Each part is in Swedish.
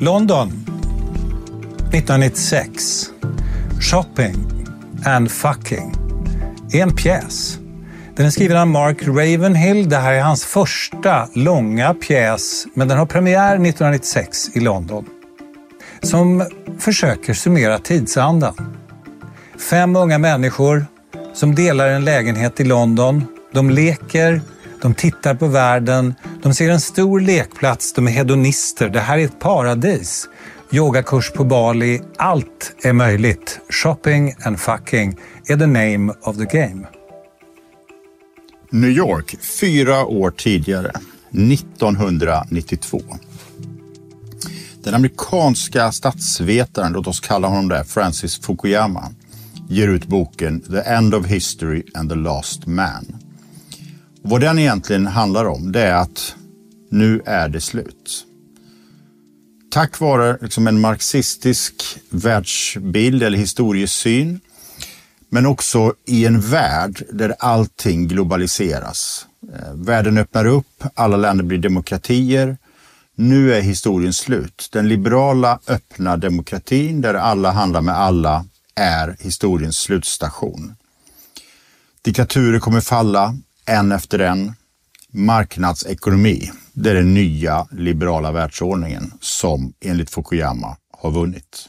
London 1996. Shopping and fucking är en pjäs. Den är skriven av Mark Ravenhill. Det här är hans första långa pjäs, men den har premiär 1996 i London. Som försöker summera tidsandan. Fem unga människor som delar en lägenhet i London. De leker, de tittar på världen, de ser en stor lekplats, de är hedonister. Det här är ett paradis. Yogakurs på Bali, allt är möjligt. Shopping and fucking är the name of the game. New York, fyra år tidigare, 1992. Den amerikanska statsvetaren, låt oss kalla honom det, Francis Fukuyama, ger ut boken The End of History and the Last Man. Vad den egentligen handlar om, det är att nu är det slut. Tack vare liksom en marxistisk världsbild eller historiesyn, men också i en värld där allting globaliseras. Eh, världen öppnar upp, alla länder blir demokratier. Nu är historien slut. Den liberala öppna demokratin där alla handlar med alla är historiens slutstation. Diktaturer kommer falla, en efter en. Marknadsekonomi, det är den nya liberala världsordningen som enligt Fukuyama har vunnit.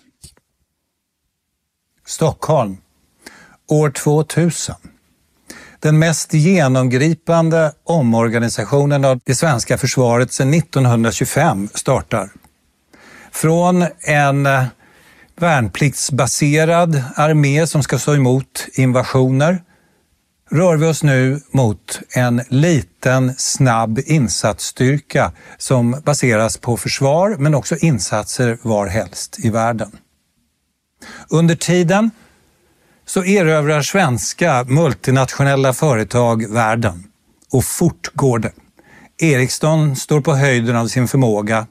Stockholm, år 2000. Den mest genomgripande omorganisationen av det svenska försvaret sedan 1925 startar. Från en eh, värnpliktsbaserad armé som ska stå emot invasioner rör vi oss nu mot en liten, snabb insatsstyrka som baseras på försvar men också insatser var helst i världen. Under tiden så erövrar svenska multinationella företag världen och fort går det. Ericsson står på höjden av sin förmåga.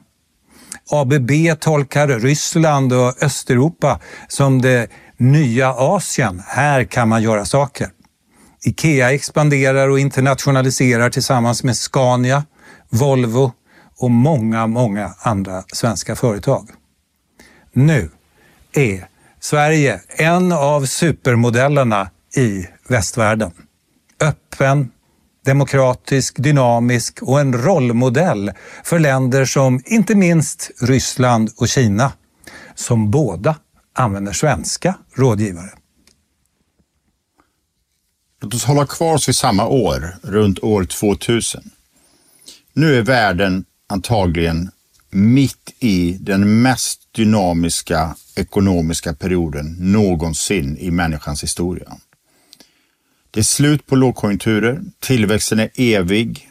ABB tolkar Ryssland och Östeuropa som det nya Asien. Här kan man göra saker. Ikea expanderar och internationaliserar tillsammans med Scania, Volvo och många, många andra svenska företag. Nu är Sverige en av supermodellerna i västvärlden. Öppen, demokratisk, dynamisk och en rollmodell för länder som inte minst Ryssland och Kina, som båda använder svenska rådgivare. Låt oss hålla kvar oss vid samma år, runt år 2000. Nu är världen antagligen mitt i den mest dynamiska ekonomiska perioden någonsin i människans historia. Det är slut på lågkonjunkturer, tillväxten är evig,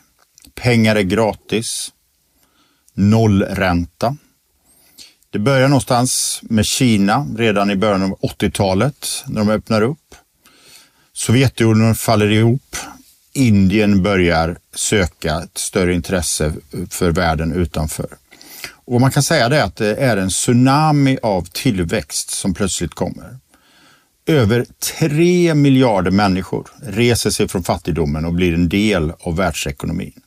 pengar är gratis, nollränta. Det börjar någonstans med Kina redan i början av 80-talet när de öppnar upp. Sovjetunionen faller ihop. Indien börjar söka ett större intresse för världen utanför. Och man kan säga det att det är en tsunami av tillväxt som plötsligt kommer. Över tre miljarder människor reser sig från fattigdomen och blir en del av världsekonomin.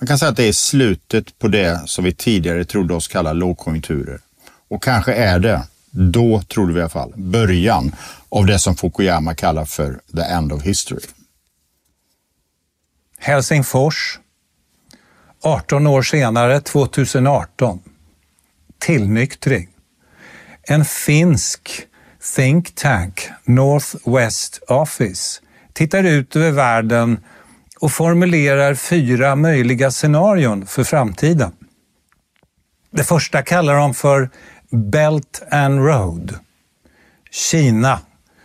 Man kan säga att det är slutet på det som vi tidigare trodde oss kalla lågkonjunkturer. Och kanske är det, då trodde vi i alla fall, början av det som Fukuyama kallar för the end of history. Helsingfors, 18 år senare, 2018. Tillnyktring. En finsk think tank, Northwest Office, tittar ut över världen och formulerar fyra möjliga scenarion för framtiden. Det första kallar de för Belt and Road. Kina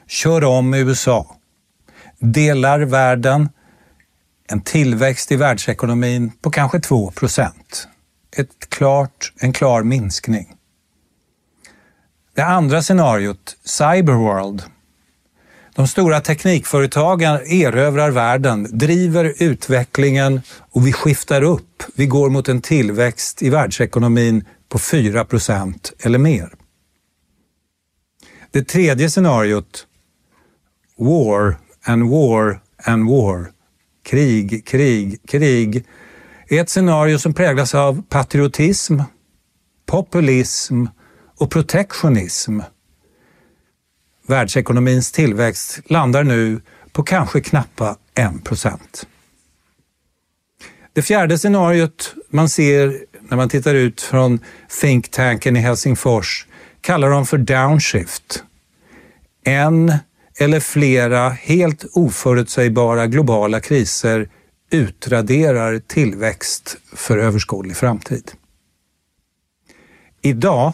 kör om USA, delar världen, en tillväxt i världsekonomin på kanske 2 procent. en klar minskning. Det andra scenariot, Cyberworld. De stora teknikföretagen erövrar världen, driver utvecklingen och vi skiftar upp. Vi går mot en tillväxt i världsekonomin på 4 procent eller mer. Det tredje scenariot, War and War and War. Krig, krig, krig. är ett scenario som präglas av patriotism, populism och protektionism. Världsekonomins tillväxt landar nu på kanske knappa 1 procent. Det fjärde scenariot man ser när man tittar ut från think tanken i Helsingfors kallar de för downshift. En eller flera helt oförutsägbara globala kriser utraderar tillväxt för överskådlig framtid. Idag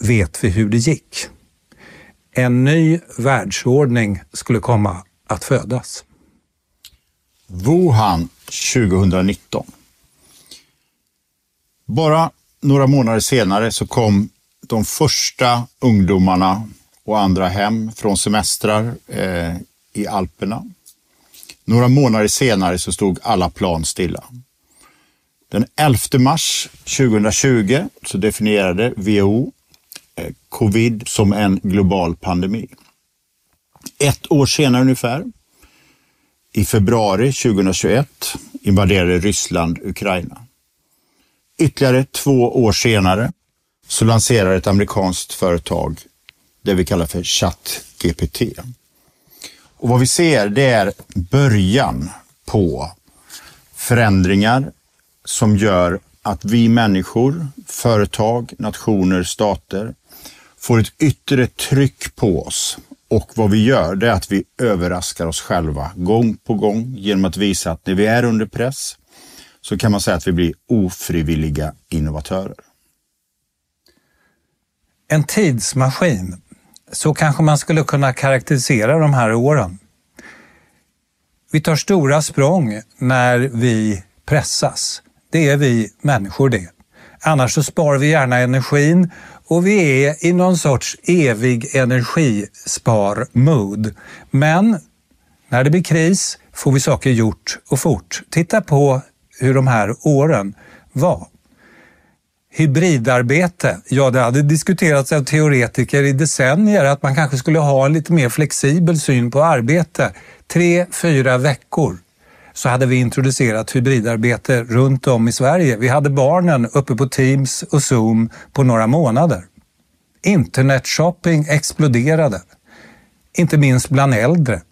vet vi hur det gick. En ny världsordning skulle komma att födas. Wuhan 2019. Bara några månader senare så kom de första ungdomarna och andra hem från semestrar eh, i Alperna. Några månader senare så stod alla plan stilla. Den 11 mars 2020 så definierade WHO eh, covid som en global pandemi. Ett år senare ungefär, i februari 2021, invaderade Ryssland Ukraina. Ytterligare två år senare så lanserar ett amerikanskt företag det vi kallar för ChatGPT. Och vad vi ser det är början på förändringar som gör att vi människor, företag, nationer, stater får ett yttre tryck på oss. Och vad vi gör det är att vi överraskar oss själva gång på gång genom att visa att när vi är under press så kan man säga att vi blir ofrivilliga innovatörer. En tidsmaskin, så kanske man skulle kunna karaktärisera de här åren. Vi tar stora språng när vi pressas. Det är vi människor det. Annars så sparar vi gärna energin och vi är i någon sorts evig energispar-mood. Men när det blir kris får vi saker gjort och fort. Titta på hur de här åren var. Hybridarbete, ja det hade diskuterats av teoretiker i decennier att man kanske skulle ha en lite mer flexibel syn på arbete. Tre, fyra veckor så hade vi introducerat hybridarbete runt om i Sverige. Vi hade barnen uppe på Teams och Zoom på några månader. Internetshopping exploderade, inte minst bland äldre.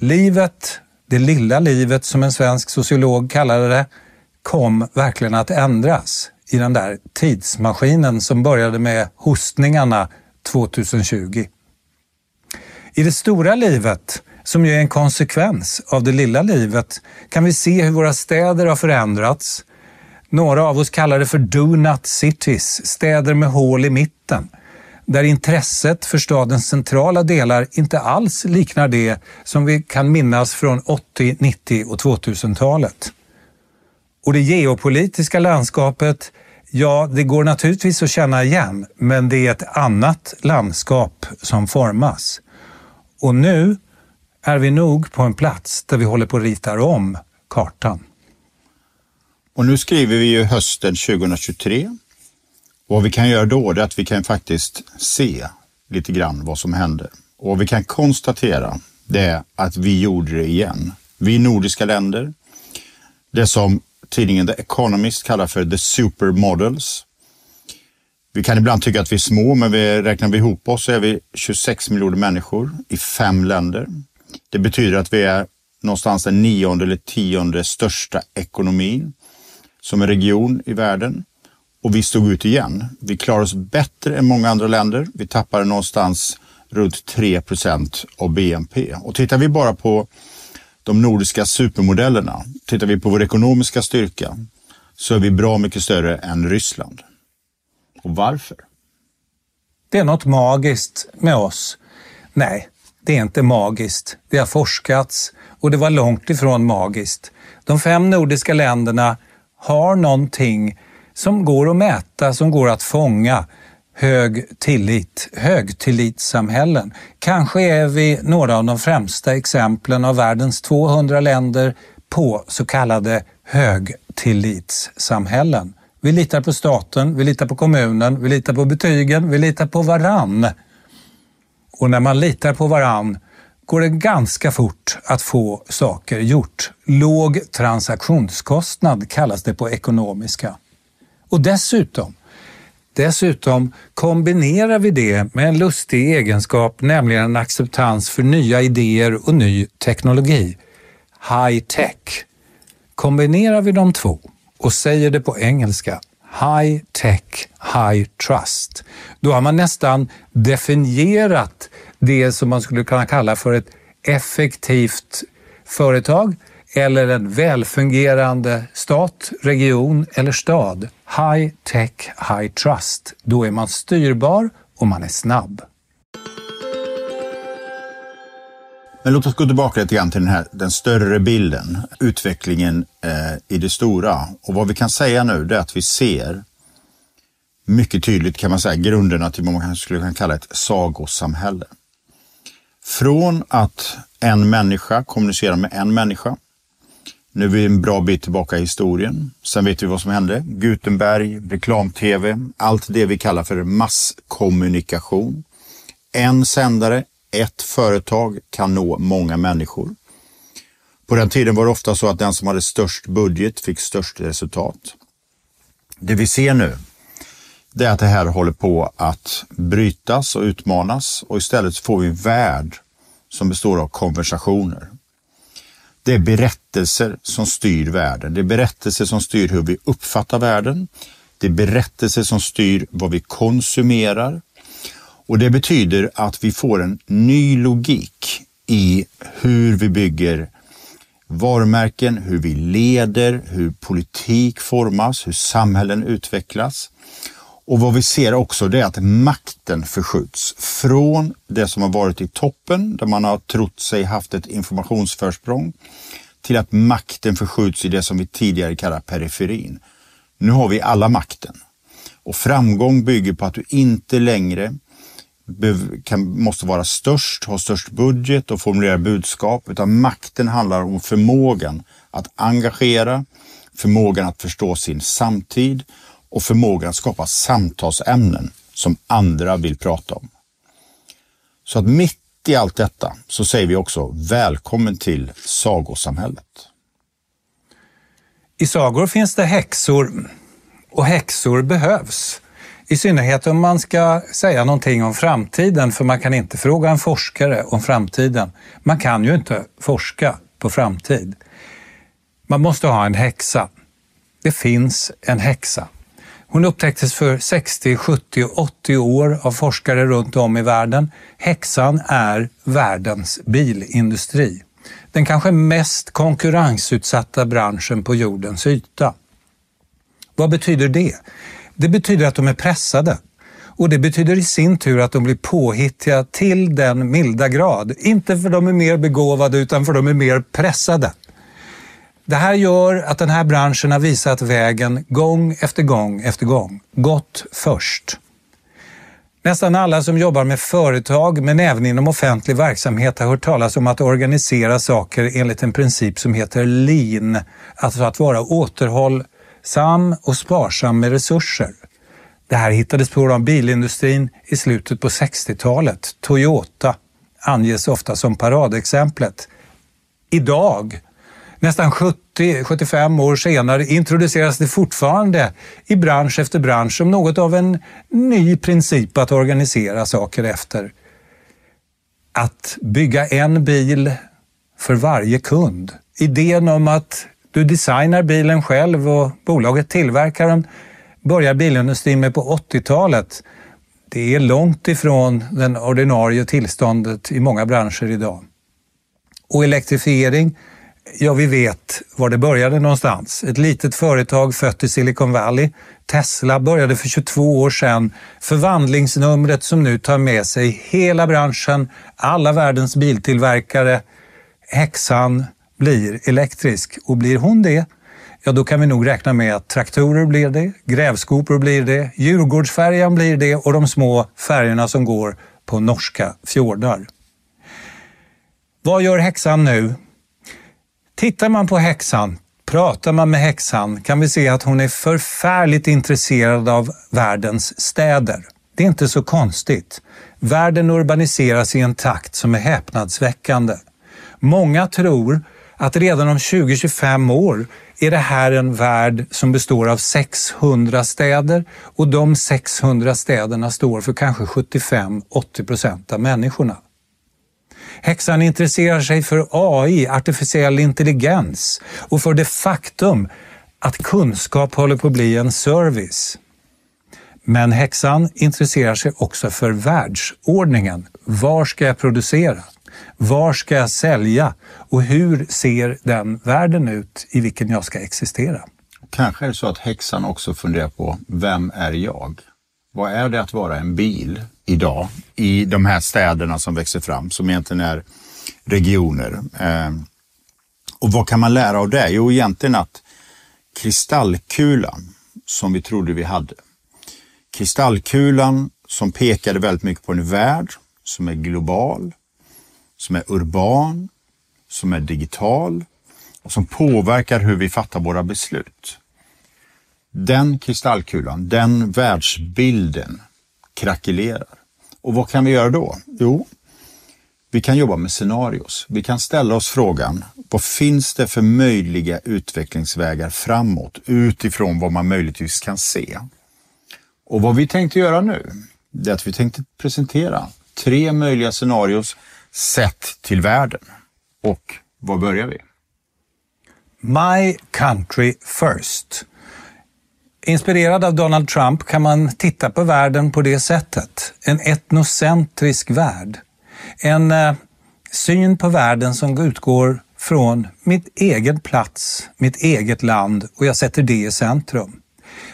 Livet, det lilla livet som en svensk sociolog kallade det, kom verkligen att ändras i den där tidsmaskinen som började med hostningarna 2020. I det stora livet som ju är en konsekvens av det lilla livet, kan vi se hur våra städer har förändrats. Några av oss kallar det för donut cities, städer med hål i mitten, där intresset för stadens centrala delar inte alls liknar det som vi kan minnas från 80-, 90 och 2000-talet. Och det geopolitiska landskapet, ja, det går naturligtvis att känna igen, men det är ett annat landskap som formas. Och nu är vi nog på en plats där vi håller på att rita om kartan. Och nu skriver vi ju hösten 2023. Och vad vi kan göra då är att vi kan faktiskt se lite grann vad som händer. Och vad vi kan konstatera det är att vi gjorde det igen. Vi nordiska länder, det som tidningen The Economist kallar för the supermodels. Vi kan ibland tycka att vi är små, men vi räknar vi ihop oss så är vi 26 miljoner människor i fem länder. Det betyder att vi är någonstans den nionde eller tionde största ekonomin som en region i världen. Och vi stod ut igen. Vi klarade oss bättre än många andra länder. Vi tappade någonstans runt 3 procent av BNP. Och tittar vi bara på de nordiska supermodellerna, tittar vi på vår ekonomiska styrka, så är vi bra mycket större än Ryssland. Och varför? Det är något magiskt med oss. Nej, det är inte magiskt. Det har forskats och det var långt ifrån magiskt. De fem nordiska länderna har någonting som går att mäta, som går att fånga. Hög tillit, högtillitssamhällen. Kanske är vi några av de främsta exemplen av världens 200 länder på så kallade högtillitssamhällen. Vi litar på staten, vi litar på kommunen, vi litar på betygen, vi litar på varann. Och när man litar på varann går det ganska fort att få saker gjort. Låg transaktionskostnad kallas det på ekonomiska. Och dessutom, Dessutom kombinerar vi det med en lustig egenskap, nämligen en acceptans för nya idéer och ny teknologi. High tech. Kombinerar vi de två och säger det på engelska, high tech, high trust, då har man nästan definierat det som man skulle kunna kalla för ett effektivt företag eller en välfungerande stat, region eller stad. High tech, high trust. Då är man styrbar och man är snabb. Men låt oss gå tillbaka lite grann till den, här, den större bilden, utvecklingen eh, i det stora. Och vad vi kan säga nu är att vi ser mycket tydligt kan man säga grunderna till vad man skulle kunna kalla ett sagosamhälle. Från att en människa kommunicerar med en människa. Nu är vi en bra bit tillbaka i historien. Sen vet vi vad som hände. Gutenberg, reklam-tv, allt det vi kallar för masskommunikation. En sändare, ett företag kan nå många människor. På den tiden var det ofta så att den som hade störst budget fick störst resultat. Det vi ser nu, det är att det här håller på att brytas och utmanas och istället får vi en värld som består av konversationer. Det är berättelser som styr världen. Det är berättelser som styr hur vi uppfattar världen. Det är berättelser som styr vad vi konsumerar. Och det betyder att vi får en ny logik i hur vi bygger varumärken, hur vi leder, hur politik formas, hur samhällen utvecklas. Och vad vi ser också det är att makten förskjuts från det som har varit i toppen, där man har trott sig haft ett informationsförsprång, till att makten förskjuts i det som vi tidigare kallade periferin. Nu har vi alla makten. Och framgång bygger på att du inte längre kan, måste vara störst, ha störst budget och formulera budskap, utan makten handlar om förmågan att engagera, förmågan att förstå sin samtid och förmågan att skapa samtalsämnen som andra vill prata om. Så att mitt i allt detta så säger vi också välkommen till sagosamhället. I sagor finns det häxor och häxor behövs. I synnerhet om man ska säga någonting om framtiden, för man kan inte fråga en forskare om framtiden. Man kan ju inte forska på framtid. Man måste ha en häxa. Det finns en häxa. Hon upptäcktes för 60, 70 och 80 år av forskare runt om i världen. Häxan är världens bilindustri. Den kanske mest konkurrensutsatta branschen på jordens yta. Vad betyder det? Det betyder att de är pressade. Och det betyder i sin tur att de blir påhittiga till den milda grad. Inte för att de är mer begåvade utan för att de är mer pressade. Det här gör att den här branschen har visat vägen gång efter gång efter gång. Gått först. Nästan alla som jobbar med företag, men även inom offentlig verksamhet, har hört talas om att organisera saker enligt en princip som heter lean, alltså att vara återhållsam och sparsam med resurser. Det här hittades på av bilindustrin i slutet på 60-talet. Toyota anges ofta som paradexemplet. Idag Nästan 70-75 år senare introduceras det fortfarande i bransch efter bransch som något av en ny princip att organisera saker efter. Att bygga en bil för varje kund. Idén om att du designar bilen själv och bolaget tillverkar den börjar bilindustrin med på 80-talet. Det är långt ifrån det ordinarie tillståndet i många branscher idag. Och elektrifiering Ja, vi vet var det började någonstans. Ett litet företag fött i Silicon Valley. Tesla började för 22 år sedan. Förvandlingsnumret som nu tar med sig hela branschen, alla världens biltillverkare. Häxan blir elektrisk och blir hon det, ja då kan vi nog räkna med att traktorer blir det, grävskopor blir det, Djurgårdsfärjan blir det och de små färgerna som går på norska fjordar. Vad gör häxan nu? Tittar man på häxan, pratar man med häxan, kan vi se att hon är förfärligt intresserad av världens städer. Det är inte så konstigt. Världen urbaniseras i en takt som är häpnadsväckande. Många tror att redan om 20-25 år är det här en värld som består av 600 städer och de 600 städerna står för kanske 75-80 procent av människorna. Häxan intresserar sig för AI, artificiell intelligens och för det faktum att kunskap håller på att bli en service. Men häxan intresserar sig också för världsordningen. Var ska jag producera? Var ska jag sälja? Och hur ser den världen ut i vilken jag ska existera? Kanske är det så att häxan också funderar på, vem är jag? Vad är det att vara en bil idag i de här städerna som växer fram, som egentligen är regioner? Eh, och vad kan man lära av det? Jo, egentligen att kristallkulan som vi trodde vi hade, kristallkulan som pekade väldigt mycket på en värld som är global, som är urban, som är digital och som påverkar hur vi fattar våra beslut. Den kristallkulan, den världsbilden krackelerar. Och vad kan vi göra då? Jo, vi kan jobba med scenarios. Vi kan ställa oss frågan, vad finns det för möjliga utvecklingsvägar framåt utifrån vad man möjligtvis kan se? Och vad vi tänkte göra nu, det är att vi tänkte presentera tre möjliga scenarios sett till världen. Och var börjar vi? My country first. Inspirerad av Donald Trump kan man titta på världen på det sättet. En etnocentrisk värld. En eh, syn på världen som utgår från mitt egen plats, mitt eget land och jag sätter det i centrum.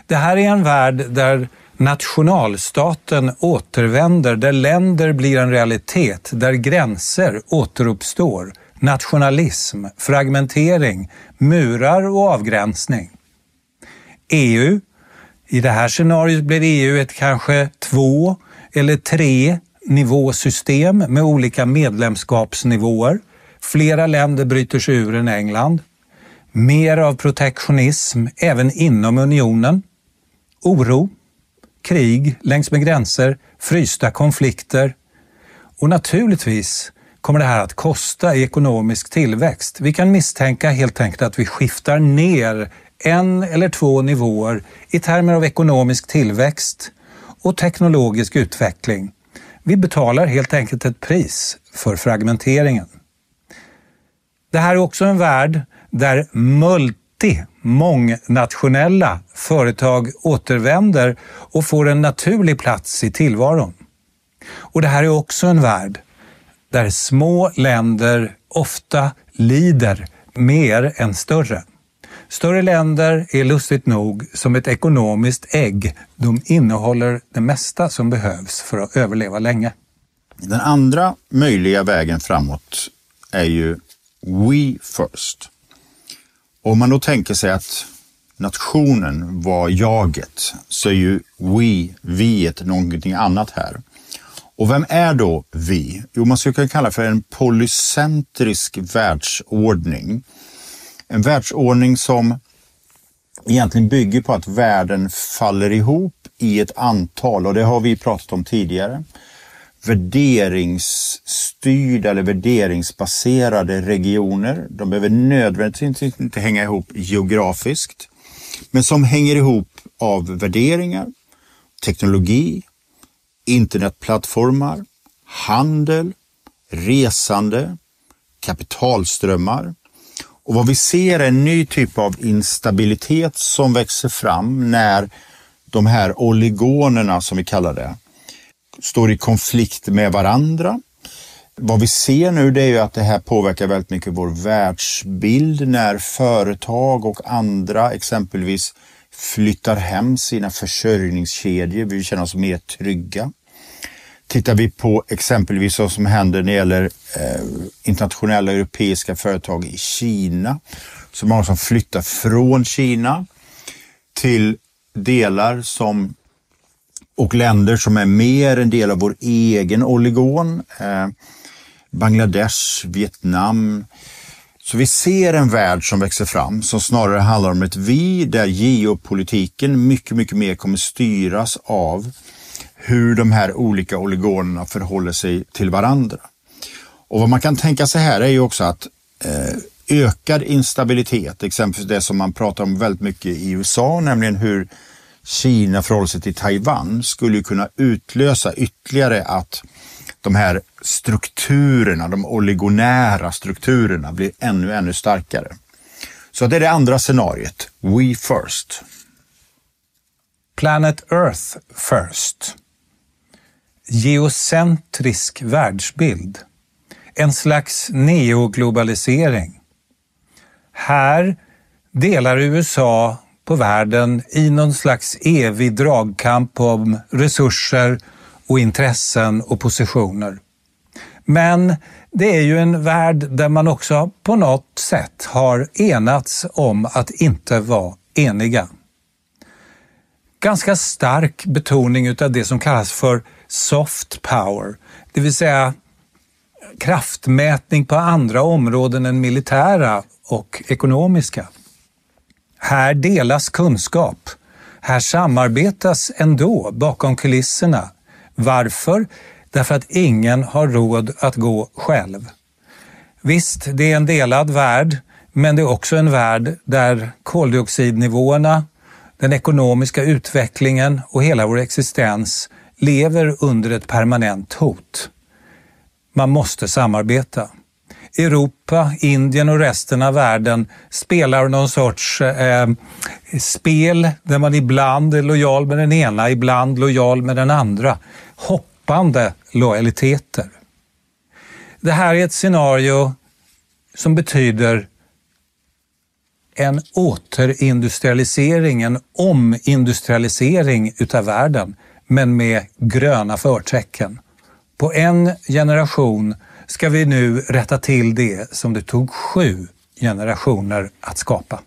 Det här är en värld där nationalstaten återvänder, där länder blir en realitet, där gränser återuppstår, nationalism, fragmentering, murar och avgränsning. EU, i det här scenariot blir EU ett kanske två eller tre nivåsystem med olika medlemskapsnivåer. Flera länder bryter sig ur än England. Mer av protektionism även inom unionen. Oro, krig längs med gränser, frysta konflikter. Och naturligtvis kommer det här att kosta i ekonomisk tillväxt. Vi kan misstänka helt enkelt att vi skiftar ner en eller två nivåer i termer av ekonomisk tillväxt och teknologisk utveckling. Vi betalar helt enkelt ett pris för fragmenteringen. Det här är också en värld där multi mångnationella företag återvänder och får en naturlig plats i tillvaron. Och det här är också en värld där små länder ofta lider mer än större. Större länder är lustigt nog som ett ekonomiskt ägg. De innehåller det mesta som behövs för att överleva länge. Den andra möjliga vägen framåt är ju We First. Om man då tänker sig att nationen var jaget så är ju we, viet, någonting annat här. Och vem är då vi? Jo, man skulle kunna kalla det för en polycentrisk världsordning. En världsordning som egentligen bygger på att världen faller ihop i ett antal, och det har vi pratat om tidigare, värderingsstyrda eller värderingsbaserade regioner. De behöver nödvändigtvis inte hänga ihop geografiskt, men som hänger ihop av värderingar, teknologi, internetplattformar, handel, resande, kapitalströmmar. Och vad vi ser är en ny typ av instabilitet som växer fram när de här oligonerna, som vi kallar det, står i konflikt med varandra. Vad vi ser nu det är ju att det här påverkar väldigt mycket vår världsbild när företag och andra exempelvis flyttar hem sina försörjningskedjor. Vi känner oss mer trygga. Tittar vi på exempelvis vad som händer när det gäller eh, internationella europeiska företag i Kina, så många som flyttar från Kina till delar som och länder som är mer en del av vår egen oligon. Eh, Bangladesh, Vietnam. Så vi ser en värld som växer fram som snarare handlar om ett vi där geopolitiken mycket, mycket mer kommer styras av hur de här olika oligonerna förhåller sig till varandra. Och vad man kan tänka sig här är ju också att eh, ökad instabilitet, exempelvis det som man pratar om väldigt mycket i USA, nämligen hur Kina förhåller sig till Taiwan, skulle kunna utlösa ytterligare att de här strukturerna, de oligonära strukturerna blir ännu, ännu starkare. Så det är det andra scenariet, We First. Planet Earth First. Geocentrisk världsbild. En slags neoglobalisering. Här delar USA på världen i någon slags evig dragkamp om resurser och intressen och positioner. Men det är ju en värld där man också på något sätt har enats om att inte vara eniga. Ganska stark betoning av det som kallas för soft power, det vill säga kraftmätning på andra områden än militära och ekonomiska. Här delas kunskap. Här samarbetas ändå bakom kulisserna. Varför? Därför att ingen har råd att gå själv. Visst, det är en delad värld, men det är också en värld där koldioxidnivåerna, den ekonomiska utvecklingen och hela vår existens lever under ett permanent hot. Man måste samarbeta. Europa, Indien och resten av världen spelar någon sorts eh, spel där man ibland är lojal med den ena, ibland lojal med den andra. Hoppande lojaliteter. Det här är ett scenario som betyder en återindustrialisering, en omindustrialisering utav världen, men med gröna förtecken. På en generation ska vi nu rätta till det som det tog sju generationer att skapa.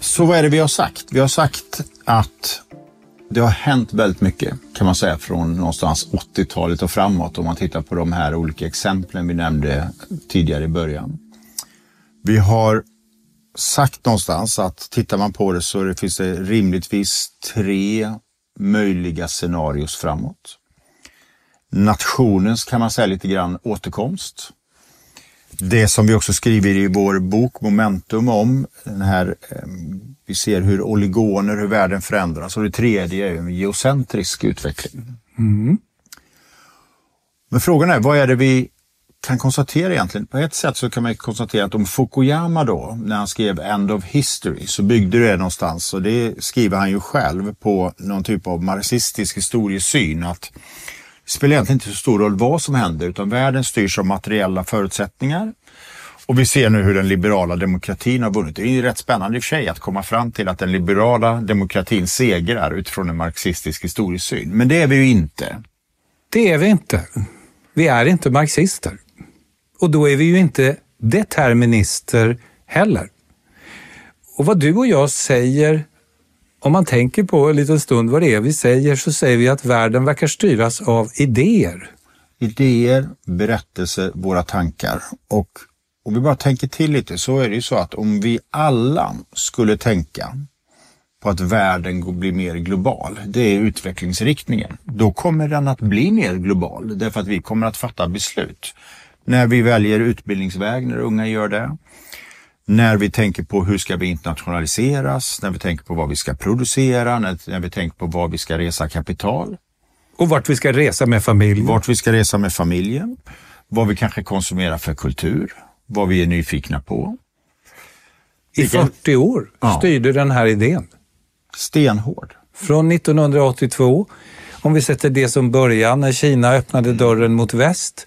Så vad är det vi har sagt? Vi har sagt att det har hänt väldigt mycket kan man säga från någonstans 80-talet och framåt om man tittar på de här olika exemplen vi nämnde tidigare i början. Vi har sagt någonstans att tittar man på det så finns det rimligtvis tre möjliga scenarios framåt nationens, kan man säga, lite grann återkomst. Det som vi också skriver i vår bok Momentum om, den här, ehm, vi ser hur oligoner, hur världen förändras. Och det tredje är en geocentrisk utveckling. Mm. Men frågan är, vad är det vi kan konstatera egentligen? På ett sätt så kan man konstatera att om Fukuyama då, när han skrev End of History, så byggde det någonstans, och det skriver han ju själv, på någon typ av marxistisk historiesyn. att det spelar egentligen inte så stor roll vad som händer utan världen styrs av materiella förutsättningar. Och vi ser nu hur den liberala demokratin har vunnit. Det är ju rätt spännande i och för sig att komma fram till att den liberala demokratin segrar utifrån en marxistisk historiesyn. Men det är vi ju inte. Det är vi inte. Vi är inte marxister. Och då är vi ju inte determinister heller. Och vad du och jag säger om man tänker på en liten stund vad det är vi säger så säger vi att världen verkar styras av idéer. Idéer, berättelser, våra tankar. Och om vi bara tänker till lite så är det ju så att om vi alla skulle tänka på att världen blir mer global, det är utvecklingsriktningen. Då kommer den att bli mer global därför att vi kommer att fatta beslut. När vi väljer utbildningsväg, när unga gör det, när vi tänker på hur ska vi internationaliseras, när vi tänker på vad vi ska producera, när, när vi tänker på var vi ska resa kapital. Och vart vi ska resa med familjen. Vart vi ska resa med familjen. Vad vi kanske konsumerar för kultur. Vad vi är nyfikna på. I 40 år styrde ja. den här idén. Stenhård. Från 1982, om vi sätter det som början när Kina öppnade dörren mot väst.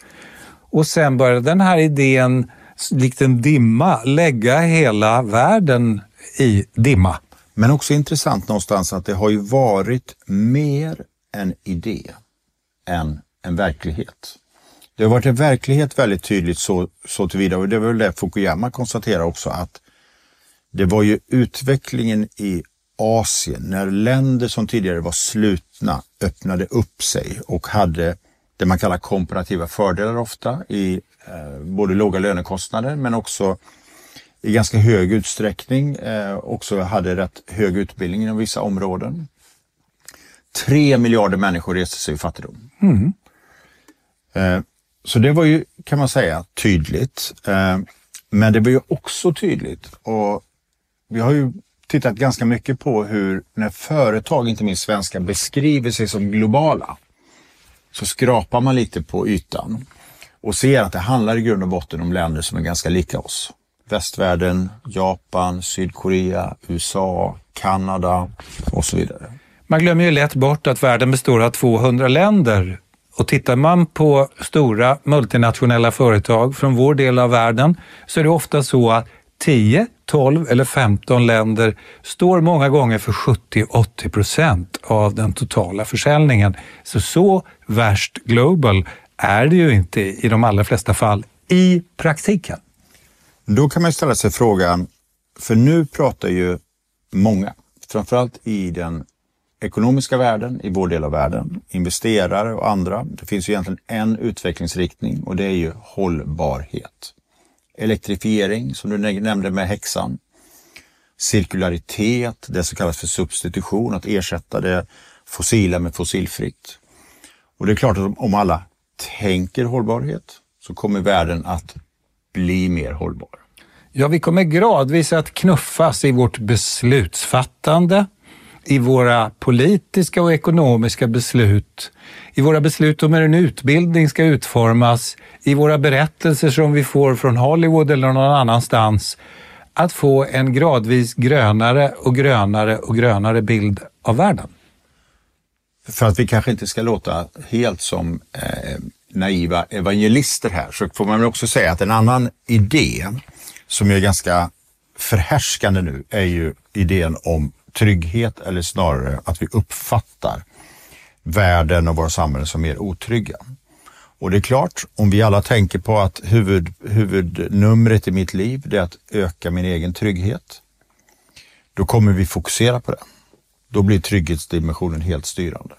Och sen började den här idén likt en dimma lägga hela världen i dimma. Men också intressant någonstans att det har ju varit mer en idé än en verklighet. Det har varit en verklighet väldigt tydligt så, så tillvida och det var väl det Fukuyama konstaterar också att det var ju utvecklingen i Asien när länder som tidigare var slutna öppnade upp sig och hade det man kallar komparativa fördelar ofta i Eh, både låga lönekostnader men också i ganska hög utsträckning eh, också hade rätt hög utbildning inom vissa områden. Tre miljarder människor reste sig ur fattigdom. Mm. Eh, Så det var ju, kan man säga, tydligt. Men det var ju också tydligt och vi har ju tittat ganska mycket på hur när företag, inte minst svenska, beskriver sig som globala så skrapar man lite på ytan och ser att det handlar i grund och botten om länder som är ganska lika oss. Västvärlden, Japan, Sydkorea, USA, Kanada och så vidare. Man glömmer ju lätt bort att världen består av 200 länder. Och tittar man på stora multinationella företag från vår del av världen så är det ofta så att 10, 12 eller 15 länder står många gånger för 70-80 procent av den totala försäljningen. Så så värst global är det ju inte i de allra flesta fall i praktiken. Då kan man ställa sig frågan, för nu pratar ju många, framförallt i den ekonomiska världen, i vår del av världen, investerare och andra. Det finns ju egentligen en utvecklingsriktning och det är ju hållbarhet. Elektrifiering, som du nämnde med häxan. Cirkularitet, det som kallas för substitution, att ersätta det fossila med fossilfritt. Och det är klart att om alla tänker hållbarhet så kommer världen att bli mer hållbar. Ja, vi kommer gradvis att knuffas i vårt beslutsfattande, i våra politiska och ekonomiska beslut, i våra beslut om hur en utbildning ska utformas, i våra berättelser som vi får från Hollywood eller någon annanstans, att få en gradvis grönare och grönare och grönare bild av världen. För att vi kanske inte ska låta helt som eh, naiva evangelister här så får man väl också säga att en annan idé som är ganska förhärskande nu är ju idén om trygghet eller snarare att vi uppfattar världen och våra samhällen som mer otrygga. Och det är klart, om vi alla tänker på att huvud, huvudnumret i mitt liv är att öka min egen trygghet, då kommer vi fokusera på det. Då blir trygghetsdimensionen helt styrande.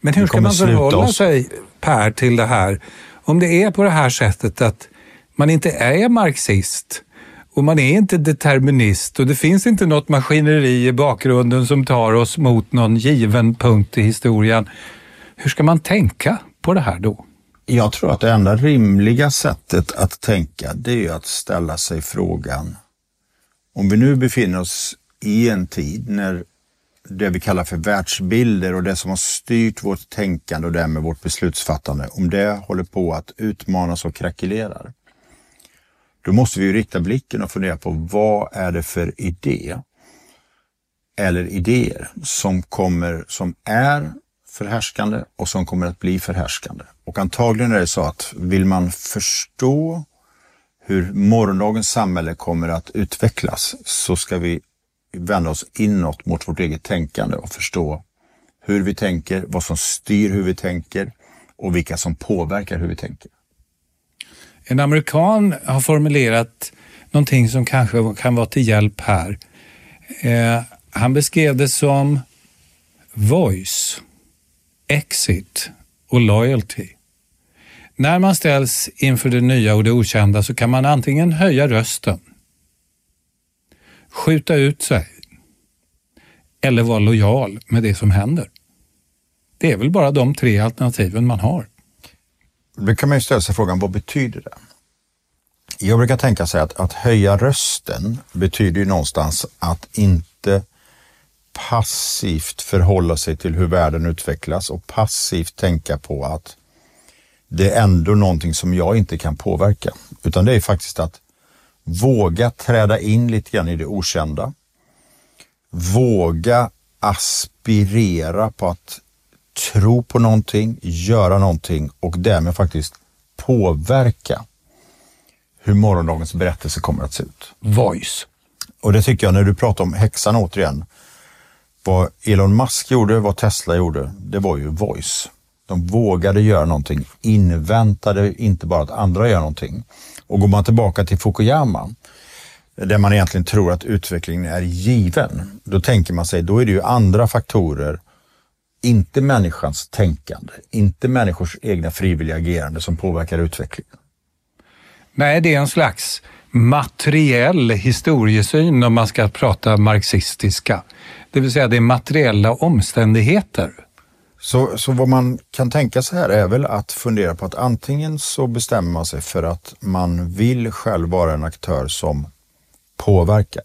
Men hur ska man förhålla sig, Per, till det här? Om det är på det här sättet att man inte är marxist och man är inte determinist och det finns inte något maskineri i bakgrunden som tar oss mot någon given punkt i historien. Hur ska man tänka på det här då? Jag tror att det enda rimliga sättet att tänka det är att ställa sig frågan om vi nu befinner oss i en tid när det vi kallar för världsbilder och det som har styrt vårt tänkande och därmed vårt beslutsfattande, om det håller på att utmanas och krackelerar. Då måste vi rikta blicken och fundera på vad är det för idé eller idéer som kommer, som är förhärskande och som kommer att bli förhärskande. Och antagligen är det så att vill man förstå hur morgondagens samhälle kommer att utvecklas så ska vi vända oss inåt mot vårt eget tänkande och förstå hur vi tänker, vad som styr hur vi tänker och vilka som påverkar hur vi tänker. En amerikan har formulerat någonting som kanske kan vara till hjälp här. Eh, han beskrev det som voice, exit och loyalty. När man ställs inför det nya och det okända så kan man antingen höja rösten skjuta ut sig eller vara lojal med det som händer. Det är väl bara de tre alternativen man har. Då kan man ju ställa sig frågan, vad betyder det? Jag brukar tänka sig att, att höja rösten betyder ju någonstans att inte passivt förhålla sig till hur världen utvecklas och passivt tänka på att det är ändå någonting som jag inte kan påverka. Utan det är faktiskt att Våga träda in lite grann i det okända. Våga aspirera på att tro på någonting, göra någonting och därmed faktiskt påverka hur morgondagens berättelse kommer att se ut. Voice. Och det tycker jag när du pratar om häxan återigen. Vad Elon Musk gjorde, vad Tesla gjorde, det var ju voice. De vågade göra någonting, inväntade inte bara att andra gör någonting. Och går man tillbaka till Fukuyama, där man egentligen tror att utvecklingen är given, då tänker man sig, då är det ju andra faktorer, inte människans tänkande, inte människors egna frivilliga agerande som påverkar utvecklingen. Nej, det är en slags materiell historiesyn om man ska prata marxistiska. Det vill säga det är materiella omständigheter Så, så vad man kan tänka sig här är väl att fundera på att antingen så bestämmer man sig för att man vill själv vara en aktör som påverkar.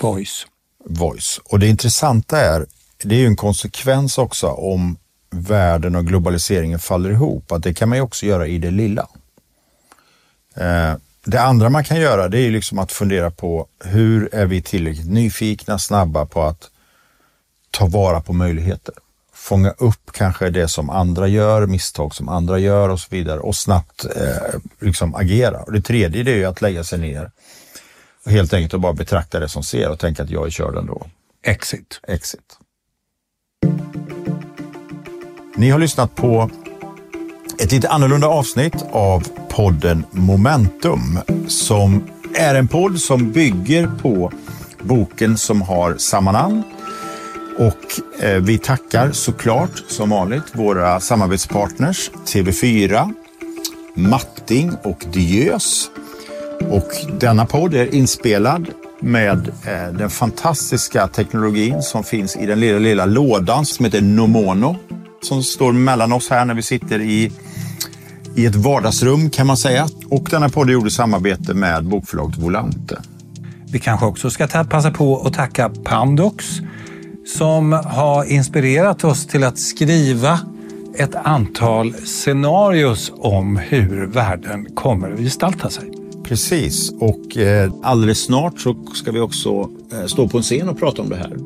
Voice. Voice. Och det intressanta är, det är ju en konsekvens också om världen och globaliseringen faller ihop, att det kan man ju också göra i det lilla. Eh, det andra man kan göra det är liksom att fundera på hur är vi tillräckligt nyfikna, snabba på att ta vara på möjligheter. Fånga upp kanske det som andra gör, misstag som andra gör och så vidare och snabbt eh, liksom agera. Och det tredje det är ju att lägga sig ner och helt enkelt och bara betrakta det som ser och tänka att jag är körd ändå. Exit. Exit. Ni har lyssnat på ett lite annorlunda avsnitt av podden Momentum som är en podd som bygger på boken som har samma namn. Och eh, vi tackar såklart som vanligt våra samarbetspartners TV4, Matting och Diös. Och denna podd är inspelad med eh, den fantastiska teknologin som finns i den lilla, lilla lådan som heter Nomono som står mellan oss här när vi sitter i, i ett vardagsrum kan man säga. Och denna podd gjorde samarbete med bokförlaget Volante. Vi kanske också ska ta, passa på att tacka Pandox som har inspirerat oss till att skriva ett antal scenarios om hur världen kommer att gestalta sig. Precis, och eh, alldeles snart så ska vi också eh, stå på en scen och prata om det här.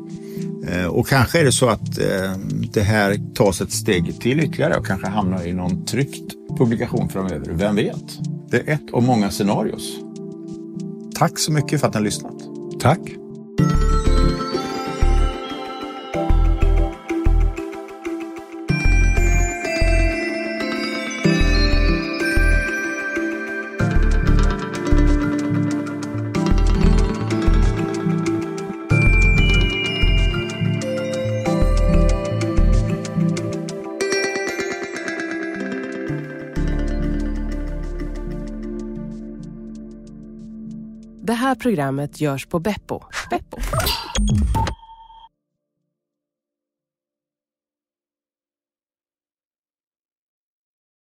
Eh, och kanske är det så att eh, det här tas ett steg till ytterligare och kanske hamnar i någon tryckt publikation framöver. Vem vet? Det är ett av många scenarios. Tack så mycket för att ni har lyssnat. Tack. Programmet görs på Beppo. Beppo.